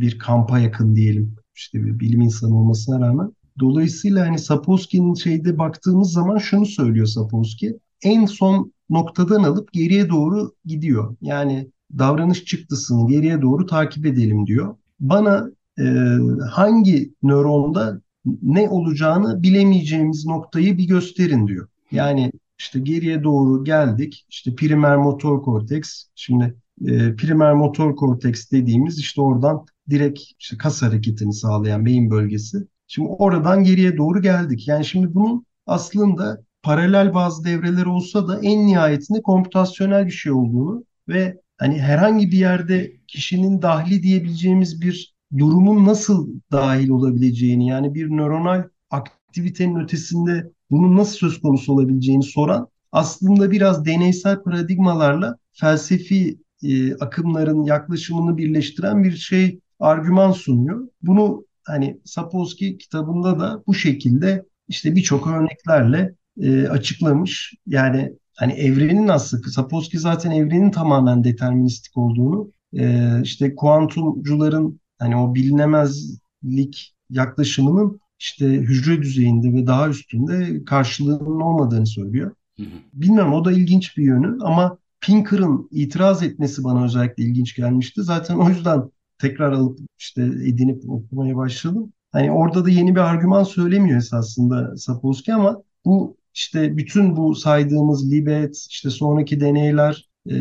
bir kampa yakın diyelim. İşte bir bilim insanı olmasına rağmen. Dolayısıyla hani Sapolsky'nin şeyde baktığımız zaman şunu söylüyor Sapolsky. En son noktadan alıp geriye doğru gidiyor. Yani davranış çıktısını geriye doğru takip edelim diyor. Bana e, hangi nöronda ne olacağını bilemeyeceğimiz noktayı bir gösterin diyor. Yani işte geriye doğru geldik. İşte primer motor korteks. Şimdi e, primer motor korteks dediğimiz işte oradan direkt işte kas hareketini sağlayan beyin bölgesi. Şimdi oradan geriye doğru geldik. Yani şimdi bunun aslında paralel bazı devreler olsa da en nihayetinde komputasyonel bir şey olduğunu ve hani herhangi bir yerde kişinin dahli diyebileceğimiz bir durumun nasıl dahil olabileceğini yani bir nöronal aktivitenin ötesinde bunun nasıl söz konusu olabileceğini soran aslında biraz deneysel paradigmalarla felsefi e, akımların yaklaşımını birleştiren bir şey argüman sunuyor. Bunu hani Sapolsky kitabında da bu şekilde işte birçok örneklerle e, açıklamış. Yani hani evrenin aslında Sapolsky zaten evrenin tamamen deterministik olduğunu e, işte kuantumcuların hani o bilinemezlik yaklaşımının işte hücre düzeyinde ve daha üstünde karşılığının olmadığını söylüyor. Bilmem o da ilginç bir yönü ama Pinker'ın itiraz etmesi bana özellikle ilginç gelmişti. Zaten o yüzden tekrar alıp işte edinip okumaya başladım. Hani orada da yeni bir argüman söylemiyor esasında Sapolsky ama bu işte bütün bu saydığımız Libet, işte sonraki deneyler e,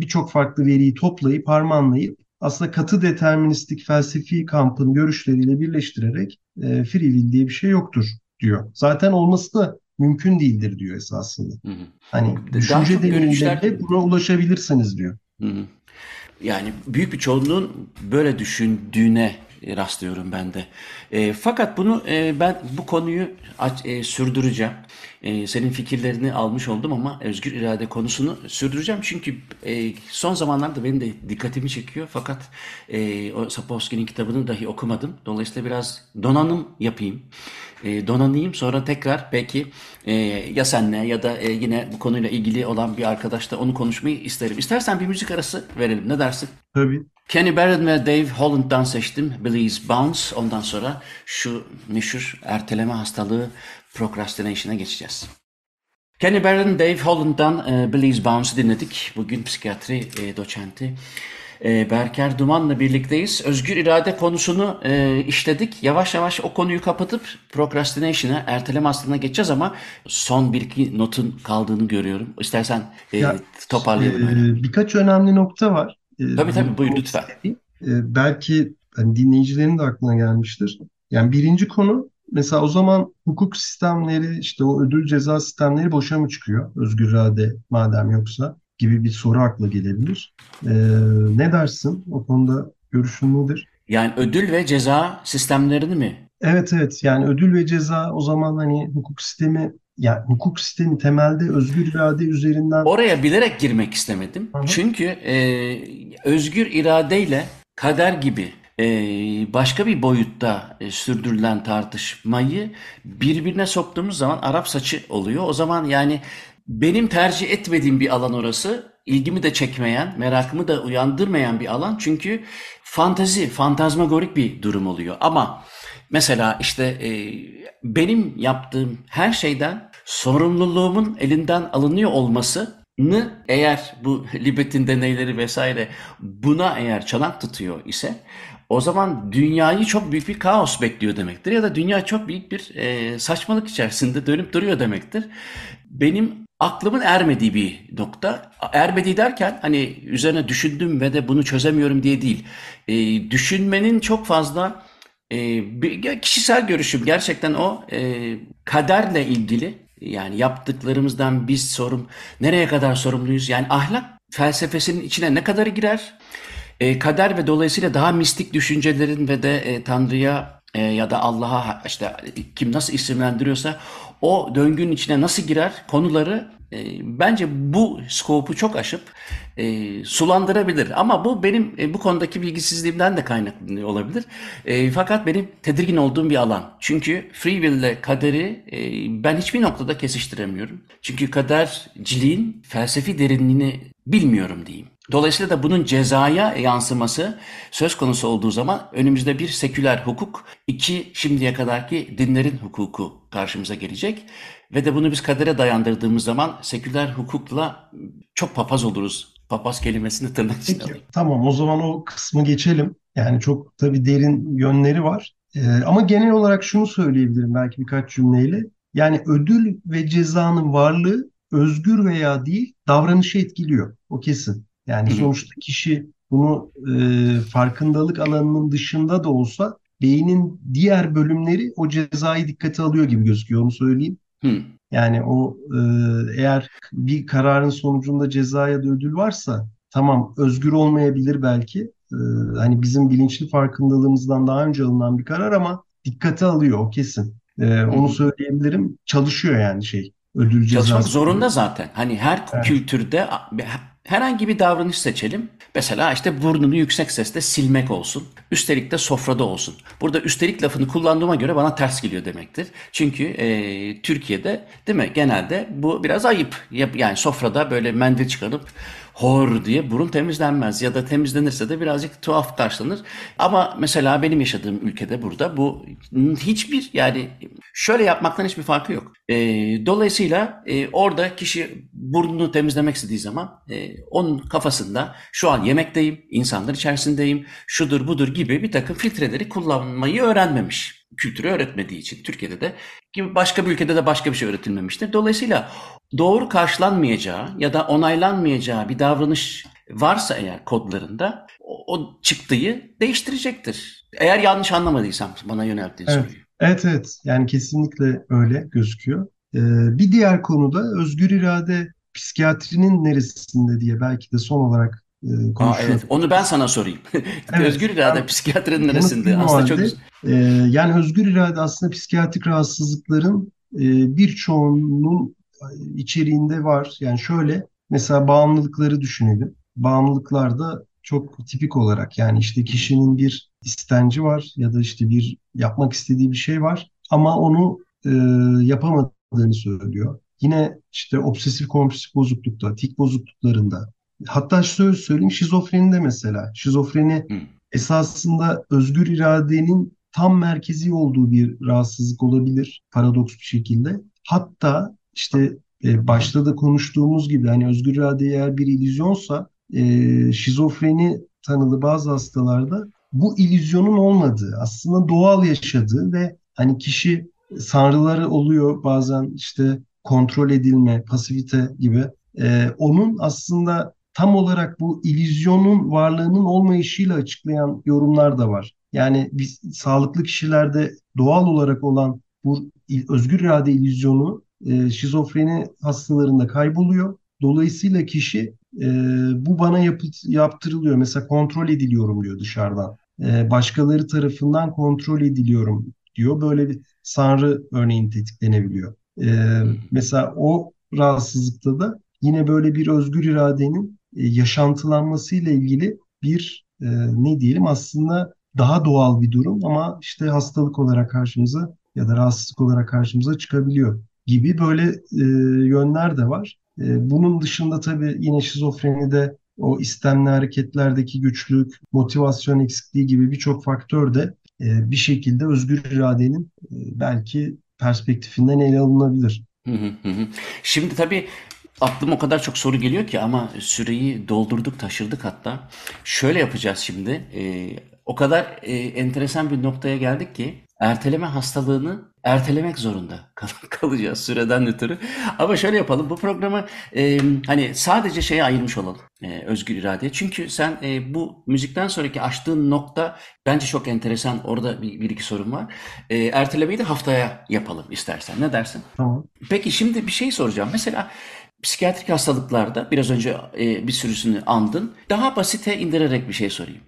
birçok farklı veriyi toplayıp harmanlayıp aslında katı deterministik felsefi kampın görüşleriyle birleştirerek e, free will diye bir şey yoktur diyor. Zaten olması da mümkün değildir diyor esasında. Hı hı. Hani düşünce deneyimlerle buna ulaşabilirsiniz diyor. Hı hı. Yani büyük bir çoğunluğun böyle düşündüğüne rastlıyorum ben de. E, fakat bunu e, ben bu konuyu aç, e, sürdüreceğim. E, senin fikirlerini almış oldum ama özgür irade konusunu sürdüreceğim. Çünkü e, son zamanlarda benim de dikkatimi çekiyor. Fakat e, o Sapolsky'nin kitabını dahi okumadım. Dolayısıyla biraz donanım yapayım. E, donanayım sonra tekrar belki e, ya senle ya da e, yine bu konuyla ilgili olan bir arkadaşla onu konuşmayı isterim. İstersen bir müzik arası verelim. Ne dersin? Tabii. Kenny Barrett ve Dave Holland'dan seçtim. Billy's Bounce. Ondan sonra şu meşhur erteleme hastalığı procrastination'a geçeceğiz. Kenny Barrett, Dave Holland'dan e, Billy's Bounce'ı dinledik. Bugün psikiyatri e, doçenti e, Berker Duman'la birlikteyiz. Özgür irade konusunu e, işledik. Yavaş yavaş o konuyu kapatıp procrastination'a, erteleme hastalığına geçeceğiz ama son bir iki notun kaldığını görüyorum. İstersen e, ya, toparlayalım. E, birkaç önemli nokta var. E, tabii tabii buyur lütfen. E, belki hani dinleyicilerin de aklına gelmiştir. Yani birinci konu mesela o zaman hukuk sistemleri işte o ödül ceza sistemleri boşa mı çıkıyor? Özgür irade madem yoksa gibi bir soru akla gelebilir. Ee, ne dersin? O konuda görüşün nedir? Yani ödül ve ceza sistemlerini mi Evet evet yani ödül ve ceza o zaman hani hukuk sistemi yani hukuk sistemi temelde özgür irade üzerinden Oraya bilerek girmek istemedim. Hı hı. Çünkü e, özgür iradeyle kader gibi e, başka bir boyutta e, sürdürülen tartışmayı birbirine soktuğumuz zaman Arap saçı oluyor. O zaman yani benim tercih etmediğim bir alan orası, ilgimi de çekmeyen, merakımı da uyandırmayan bir alan. Çünkü fantazi, fantazmagorik bir durum oluyor. Ama mesela işte e, benim yaptığım her şeyden sorumluluğumun elinden alınıyor olmasını eğer bu Libet'in deneyleri vesaire buna eğer çanak tutuyor ise o zaman dünyayı çok büyük bir kaos bekliyor demektir. Ya da dünya çok büyük bir e, saçmalık içerisinde dönüp duruyor demektir. Benim aklımın ermediği bir nokta. Ermediği derken hani üzerine düşündüm ve de bunu çözemiyorum diye değil. E, düşünmenin çok fazla e, bir, kişisel görüşüm gerçekten o e, kaderle ilgili yani yaptıklarımızdan biz sorum nereye kadar sorumluyuz? Yani ahlak felsefesinin içine ne kadar girer? E, kader ve dolayısıyla daha mistik düşüncelerin ve de e, Tanrı'ya e, ya da Allah'a işte kim nasıl isimlendiriyorsa o döngünün içine nasıl girer konuları e, bence bu skopu çok aşıp e, sulandırabilir. Ama bu benim e, bu konudaki bilgisizliğimden de kaynaklı olabilir. E, fakat benim tedirgin olduğum bir alan. Çünkü free will ile kaderi e, ben hiçbir noktada kesiştiremiyorum. Çünkü kaderciliğin felsefi derinliğini bilmiyorum diyeyim. Dolayısıyla da bunun cezaya yansıması söz konusu olduğu zaman önümüzde bir seküler hukuk, iki şimdiye kadarki dinlerin hukuku karşımıza gelecek. Ve de bunu biz kadere dayandırdığımız zaman seküler hukukla çok papaz oluruz. Papaz kelimesini tırnak içine alayım. tamam o zaman o kısmı geçelim. Yani çok tabii derin yönleri var. Ee, ama genel olarak şunu söyleyebilirim belki birkaç cümleyle. Yani ödül ve cezanın varlığı özgür veya değil davranışı etkiliyor. O kesin. Yani sonuçta kişi bunu e, farkındalık alanının dışında da olsa beynin diğer bölümleri o cezayı dikkate alıyor gibi gözüküyor onu söyleyeyim. Hı. Yani o e, eğer bir kararın sonucunda ceza ya da ödül varsa tamam özgür olmayabilir belki. E, hani bizim bilinçli farkındalığımızdan daha önce alınan bir karar ama dikkate alıyor o kesin. E, onu söyleyebilirim. Çalışıyor yani şey ödül Çalışmak cezası. zorunda zaten. Hani her Evet. kültürde herhangi bir davranış seçelim. Mesela işte burnunu yüksek sesle silmek olsun. Üstelik de sofrada olsun. Burada üstelik lafını kullandığıma göre bana ters geliyor demektir. Çünkü e, Türkiye'de değil mi genelde bu biraz ayıp. Yani sofrada böyle mendil çıkarıp hor diye burun temizlenmez ya da temizlenirse de birazcık tuhaf karşılanır. Ama mesela benim yaşadığım ülkede burada bu hiçbir yani şöyle yapmaktan hiçbir farkı yok. E, dolayısıyla e, orada kişi burnunu temizlemek istediği zaman e, onun kafasında şu an yemekteyim, insanlar içerisindeyim, şudur budur gibi bir takım filtreleri kullanmayı öğrenmemiş. Kültürü öğretmediği için Türkiye'de de gibi başka bir ülkede de başka bir şey öğretilmemiştir. Dolayısıyla doğru karşılanmayacağı ya da onaylanmayacağı bir davranış varsa eğer kodlarında o, o çıktıyı değiştirecektir. Eğer yanlış anlamadıysam bana yönelttiğin Evet. soruyu. Evet evet yani kesinlikle öyle gözüküyor. Ee, bir diğer konuda özgür irade psikiyatrinin neresinde diye belki de son olarak e, Aa evet konuşuyor. onu ben sana sorayım. Evet, Özgür irade ben psikiyatrinin neresinde? Aslında çok halde. güzel. Ee, yani özgür irade aslında psikiyatrik rahatsızlıkların e, birçoğunun içeriğinde var. Yani şöyle mesela bağımlılıkları düşünelim. Bağımlılıklarda çok tipik olarak yani işte kişinin bir istenci var ya da işte bir yapmak istediği bir şey var ama onu e, yapamadığını söylüyor. Yine işte obsesif kompulsif bozuklukta, tik bozukluklarında hatta şöyle söyleyeyim şizofrenide mesela. Şizofreni Hı. esasında özgür iradenin tam merkezi olduğu bir rahatsızlık olabilir paradoks bir şekilde. Hatta işte e, başta da konuştuğumuz gibi hani özgür irade eğer bir illüzyonsa e, şizofreni tanılı bazı hastalarda bu illüzyonun olmadığı aslında doğal yaşadığı ve hani kişi sanrıları oluyor bazen işte kontrol edilme, pasivite gibi E, onun aslında tam olarak bu illüzyonun varlığının olmayışıyla açıklayan yorumlar da var. Yani biz sağlıklı kişilerde doğal olarak olan bu özgür irade illüzyonu e, şizofreni hastalarında kayboluyor. Dolayısıyla kişi e, bu bana yapı- yaptırılıyor. Mesela kontrol ediliyorum diyor dışarıdan. E, başkaları tarafından kontrol ediliyorum. diyor. Böyle bir sanrı örneğin tetiklenebiliyor. Ee, mesela o rahatsızlıkta da yine böyle bir özgür iradenin e, yaşantılanmasıyla ilgili bir e, ne diyelim aslında daha doğal bir durum ama işte hastalık olarak karşımıza ya da rahatsızlık olarak karşımıza çıkabiliyor gibi böyle e, yönler de var. Bunun dışında tabii yine şizofrenide o istemli hareketlerdeki güçlük, motivasyon eksikliği gibi birçok faktör de bir şekilde özgür iradenin belki perspektifinden ele alınabilir. Şimdi tabii aklıma o kadar çok soru geliyor ki ama süreyi doldurduk, taşırdık hatta. Şöyle yapacağız şimdi. Ee, o kadar e, enteresan bir noktaya geldik ki erteleme hastalığını ertelemek zorunda kal- kalacağız süreden ötürü. Ama şöyle yapalım. Bu programı e, hani sadece şeye ayırmış olalım. e, özgür iradeye. Çünkü sen e, bu müzikten sonraki açtığın nokta bence çok enteresan. Orada bir, bir iki sorun var. E, ertelemeyi de haftaya yapalım istersen. Ne dersin? Tamam. Peki şimdi bir şey soracağım. Mesela psikiyatrik hastalıklarda biraz önce e, bir sürüsünü andın. Daha basite indirerek bir şey sorayım.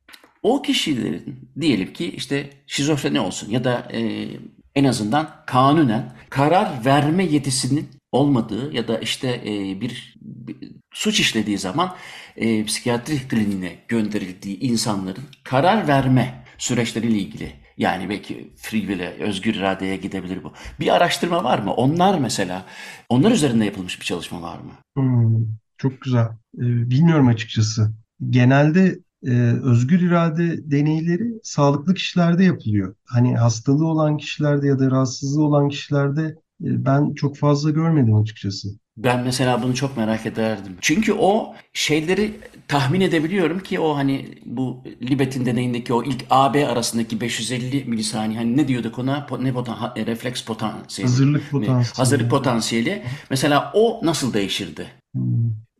O kişilerin diyelim ki işte şizofreni olsun ya da e, en azından kanunen karar verme yetisinin olmadığı ya da işte e, bir, bir suç işlediği zaman e, psikiyatri kliniğine gönderildiği insanların karar verme süreçleriyle ilgili yani belki free will'e, özgür iradeye gidebilir bu. Bir araştırma var mı? Onlar mesela, onlar üzerinde yapılmış bir çalışma var mı? Hmm, çok güzel. Ee, bilmiyorum açıkçası. Genelde e, özgür irade deneyleri sağlıklı kişilerde yapılıyor. Hani hastalığı olan kişilerde ya da rahatsızlığı olan kişilerde e, ben çok fazla görmedim açıkçası. Ben mesela bunu çok merak ederdim. Çünkü o şeyleri tahmin edebiliyorum ki o hani bu Libet'in deneyindeki o ilk AB arasındaki 550 milisaniye hani ne diyorduk ona ne potan e, refleks potansiyeli Hazırlık potansiyeli. Hazırlık potansiyeli. Mesela o nasıl değişirdi? Hmm,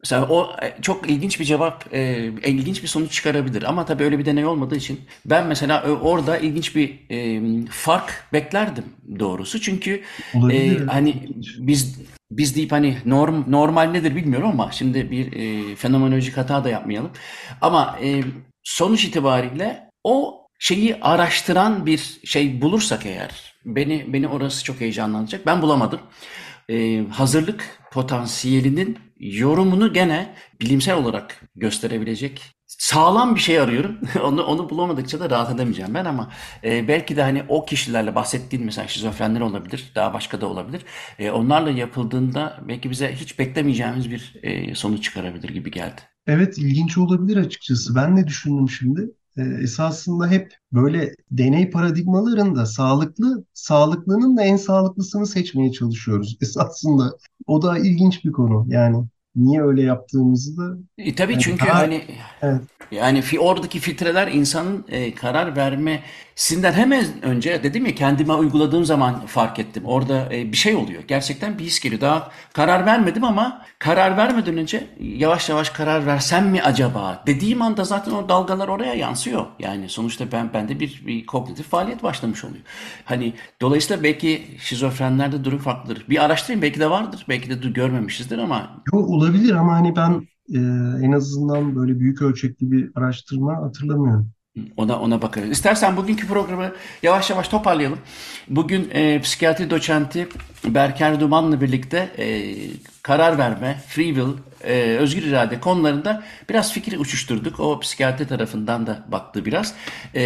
Mesela o e, çok ilginç bir cevap, e, ilginç bir sonuç çıkarabilir. Ama tabii öyle bir deney olmadığı için ben mesela ö- orada ilginç bir e, fark beklerdim doğrusu. Çünkü olabilir. e, hani biz biz deyip hani norm normal nedir bilmiyorum ama şimdi bir e, fenomenolojik hata da yapmayalım. Ama e, sonuç itibariyle o şeyi araştıran bir şey bulursak eğer beni beni orası çok heyecanlandıracak. Ben bulamadım. E, hazırlık potansiyelinin yorumunu gene bilimsel olarak gösterebilecek sağlam bir şey arıyorum. Onu onu bulamadıkça da rahat edemeyeceğim ben ama e, belki de hani o kişilerle bahsettiğin mesela şizofrenler olabilir, daha başka da olabilir. E, onlarla yapıldığında belki bize hiç beklemeyeceğimiz bir e, sonuç çıkarabilir gibi geldi. Evet ilginç olabilir açıkçası. Ben de düşündüm şimdi. Ee, esasında hep böyle deney paradigmalarında sağlıklı, sağlıklının da en sağlıklısını seçmeye çalışıyoruz. Esasında o da ilginç bir konu. Yani niye öyle yaptığımızı da E, tabii yani çünkü daha hani evet, Yani fi, oradaki filtreler insanın e, karar vermesinden hemen önce dedim ya kendime uyguladığım zaman fark ettim. Orada e, bir şey oluyor. Gerçekten bir his geliyor. Daha karar vermedim ama karar vermeden önce yavaş yavaş karar versem mi acaba dediğim anda zaten o dalgalar oraya yansıyor. Yani sonuçta ben bende bir, bir kognitif faaliyet başlamış oluyor. Hani dolayısıyla belki şizofrenlerde durum farklıdır. Bir araştırayım belki de vardır. Belki de görmemişizdir ama yo, olabilir ama hani ben e, en azından böyle büyük ölçekli bir araştırma hatırlamıyorum. Ona ona bakarız. İstersen bugünkü programı yavaş yavaş toparlayalım. Bugün e, psikiyatri doçenti Berker Duman'la birlikte e, karar verme, free will, e, özgür irade konularında biraz fikir uçuşturduk. O psikiyatri tarafından da baktı biraz. E,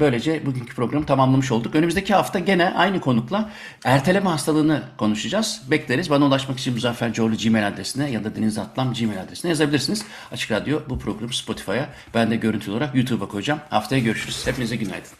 böylece bugünkü programı tamamlamış olduk. Önümüzdeki hafta gene aynı konukla erteleme hastalığını konuşacağız. Bekleriz. Bana ulaşmak için Muzaffer Gmail adresine ya da Deniz Atlam Gmail adresine yazabilirsiniz. Açık Radyo bu programı Spotify'a ben de görüntülü olarak YouTube'a koyacağım. Haftaya görüşürüz. Hepinize günaydın.